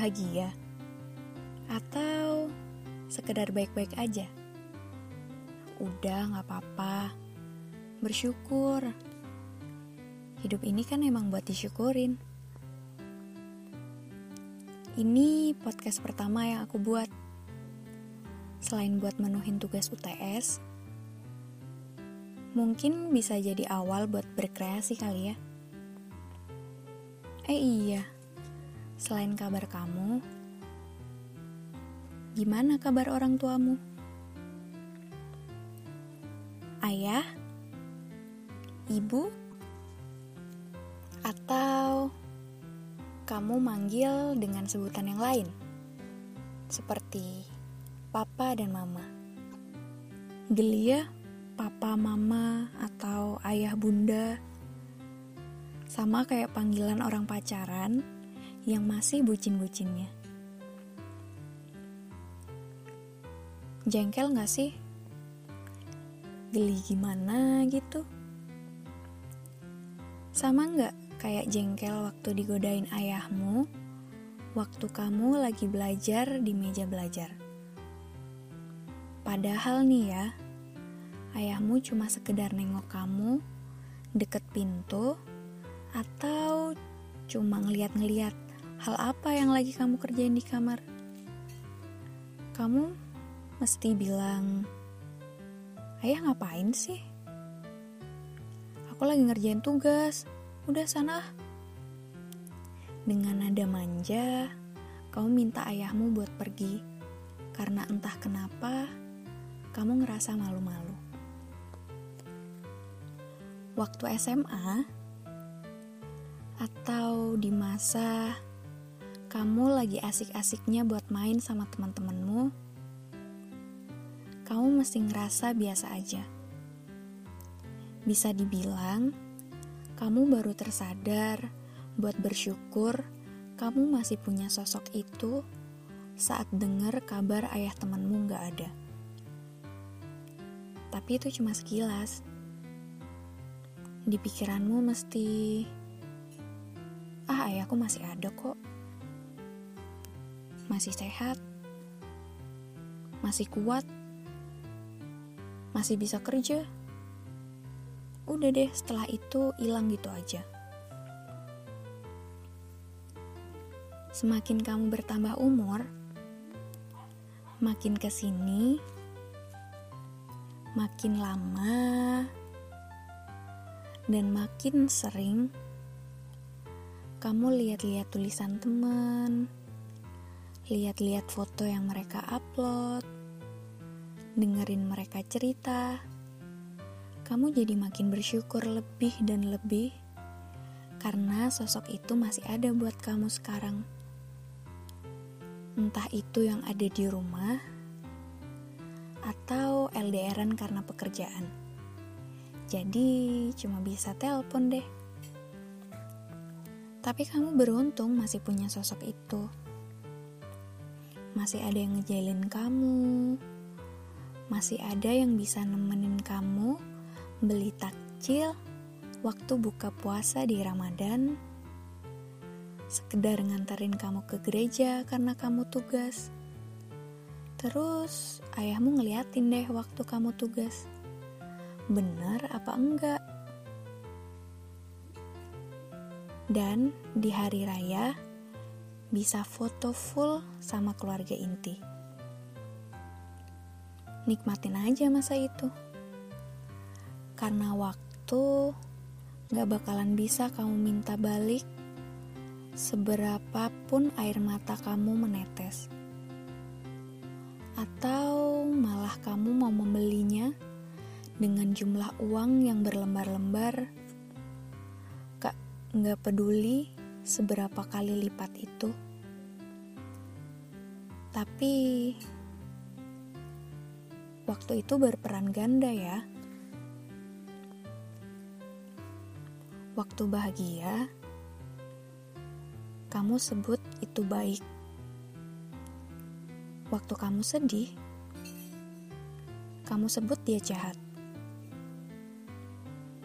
bahagia? Atau sekedar baik-baik aja? Udah gak apa-apa, bersyukur. Hidup ini kan emang buat disyukurin. Ini podcast pertama yang aku buat. Selain buat menuhin tugas UTS, mungkin bisa jadi awal buat berkreasi kali ya. Eh iya, selain kabar kamu, gimana kabar orang tuamu? Ayah? Ibu? Atau kamu manggil dengan sebutan yang lain? Seperti papa dan mama. Gelia, papa, mama, atau ayah, bunda sama kayak panggilan orang pacaran yang masih bucin-bucinnya. Jengkel gak sih? Geli gimana gitu? Sama gak kayak jengkel waktu digodain ayahmu waktu kamu lagi belajar di meja belajar? Padahal nih ya, ayahmu cuma sekedar nengok kamu deket pintu atau cuma ngeliat-ngeliat hal apa yang lagi kamu kerjain di kamar? Kamu mesti bilang, Ayah ngapain sih? Aku lagi ngerjain tugas, udah sana. Dengan nada manja, kamu minta ayahmu buat pergi, karena entah kenapa kamu ngerasa malu-malu. Waktu SMA, atau di masa kamu lagi asik-asiknya buat main sama teman-temanmu, kamu mesti ngerasa biasa aja. Bisa dibilang, kamu baru tersadar buat bersyukur kamu masih punya sosok itu saat dengar kabar ayah temanmu gak ada. Tapi itu cuma sekilas. Di pikiranmu mesti ah ayahku masih ada kok. Masih sehat. Masih kuat. Masih bisa kerja. Udah deh, setelah itu hilang gitu aja. Semakin kamu bertambah umur, makin ke sini, makin lama, dan makin sering kamu lihat-lihat tulisan teman, lihat-lihat foto yang mereka upload, dengerin mereka cerita, kamu jadi makin bersyukur lebih dan lebih karena sosok itu masih ada buat kamu sekarang. Entah itu yang ada di rumah atau LDRan karena pekerjaan. Jadi cuma bisa telepon deh. Tapi kamu beruntung masih punya sosok itu. Masih ada yang ngejalin kamu. Masih ada yang bisa nemenin kamu beli takjil waktu buka puasa di Ramadan. Sekedar nganterin kamu ke gereja karena kamu tugas. Terus ayahmu ngeliatin deh waktu kamu tugas. Bener apa enggak? Dan di hari raya bisa foto full sama keluarga inti. Nikmatin aja masa itu. Karena waktu gak bakalan bisa kamu minta balik seberapapun air mata kamu menetes. Atau malah kamu mau membelinya dengan jumlah uang yang berlembar-lembar nggak peduli seberapa kali lipat itu. Tapi waktu itu berperan ganda ya. Waktu bahagia, kamu sebut itu baik. Waktu kamu sedih, kamu sebut dia jahat.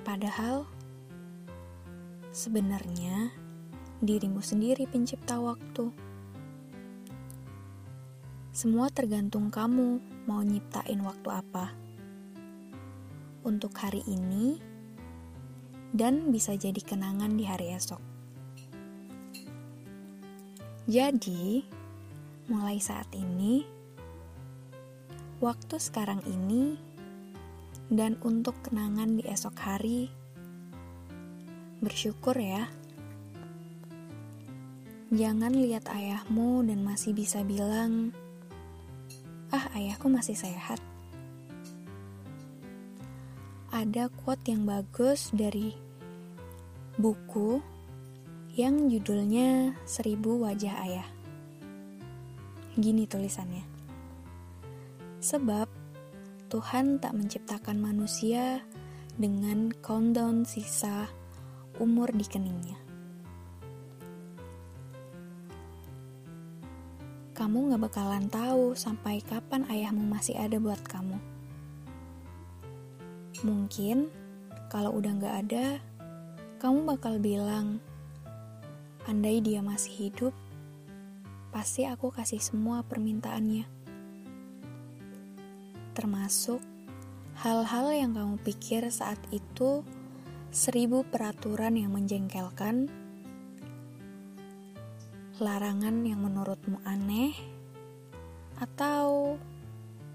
Padahal Sebenarnya, dirimu sendiri pencipta waktu. Semua tergantung kamu mau nyiptain waktu apa. Untuk hari ini, dan bisa jadi kenangan di hari esok. Jadi, mulai saat ini, waktu sekarang ini, dan untuk kenangan di esok hari, bersyukur ya. Jangan lihat ayahmu dan masih bisa bilang, ah ayahku masih sehat. Ada quote yang bagus dari buku yang judulnya Seribu Wajah Ayah. Gini tulisannya. Sebab Tuhan tak menciptakan manusia dengan countdown sisa umur di keningnya. Kamu gak bakalan tahu sampai kapan ayahmu masih ada buat kamu. Mungkin kalau udah gak ada, kamu bakal bilang, andai dia masih hidup, pasti aku kasih semua permintaannya. Termasuk hal-hal yang kamu pikir saat itu seribu peraturan yang menjengkelkan larangan yang menurutmu aneh, atau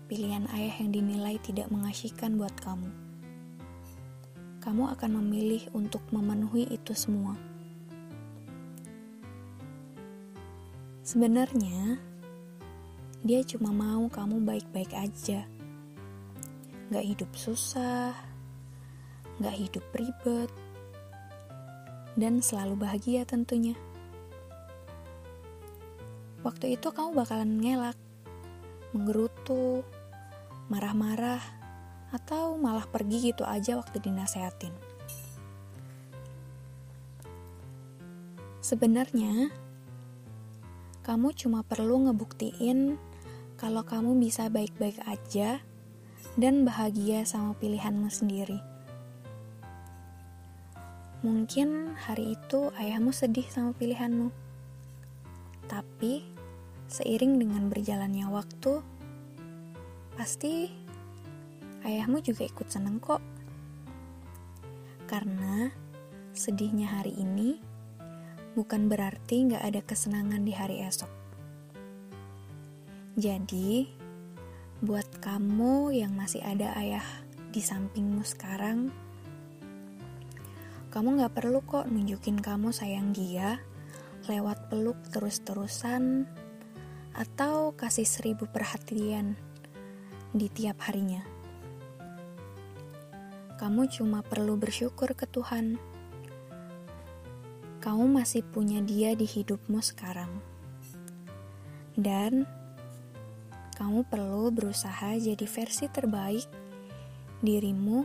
pilihan ayah yang dinilai tidak mengasihkan buat kamu. Kamu akan memilih untuk memenuhi itu semua. Sebenarnya, dia cuma mau kamu baik-baik aja. Gak hidup susah, gak hidup ribet, dan selalu bahagia tentunya. Waktu itu kamu bakalan ngelak, menggerutu, marah-marah, atau malah pergi gitu aja waktu dinasehatin. Sebenarnya, kamu cuma perlu ngebuktiin kalau kamu bisa baik-baik aja dan bahagia sama pilihanmu sendiri. Mungkin hari itu ayahmu sedih sama pilihanmu tapi, seiring dengan berjalannya waktu, pasti ayahmu juga ikut seneng kok. Karena sedihnya hari ini bukan berarti gak ada kesenangan di hari esok. Jadi, buat kamu yang masih ada ayah di sampingmu sekarang, kamu gak perlu kok nunjukin kamu sayang dia lewat peluk terus-terusan atau kasih seribu perhatian di tiap harinya. Kamu cuma perlu bersyukur ke Tuhan. Kamu masih punya Dia di hidupmu sekarang, dan kamu perlu berusaha jadi versi terbaik dirimu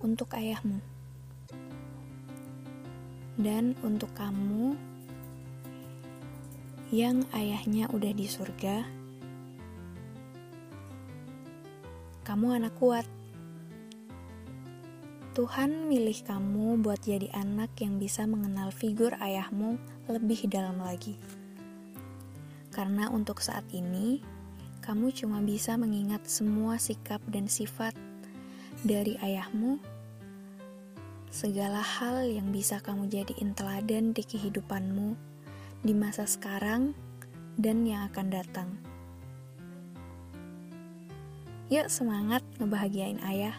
untuk ayahmu dan untuk kamu yang ayahnya udah di surga, kamu anak kuat. Tuhan milih kamu buat jadi anak yang bisa mengenal figur ayahmu lebih dalam lagi. Karena untuk saat ini, kamu cuma bisa mengingat semua sikap dan sifat dari ayahmu, segala hal yang bisa kamu jadiin teladan di kehidupanmu di masa sekarang dan yang akan datang. Yuk semangat ngebahagiain ayah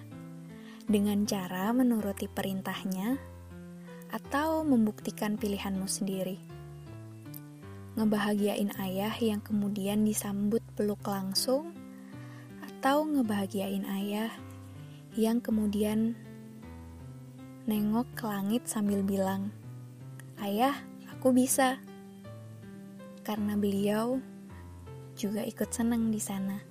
dengan cara menuruti perintahnya atau membuktikan pilihanmu sendiri. Ngebahagiain ayah yang kemudian disambut peluk langsung atau ngebahagiain ayah yang kemudian nengok ke langit sambil bilang, "Ayah, aku bisa." Karena beliau juga ikut senang di sana.